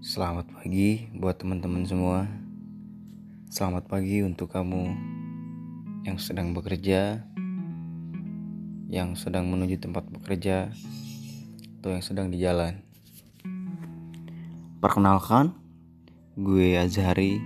Selamat pagi buat teman-teman semua. Selamat pagi untuk kamu yang sedang bekerja, yang sedang menuju tempat bekerja, atau yang sedang di jalan. Perkenalkan, gue Azhari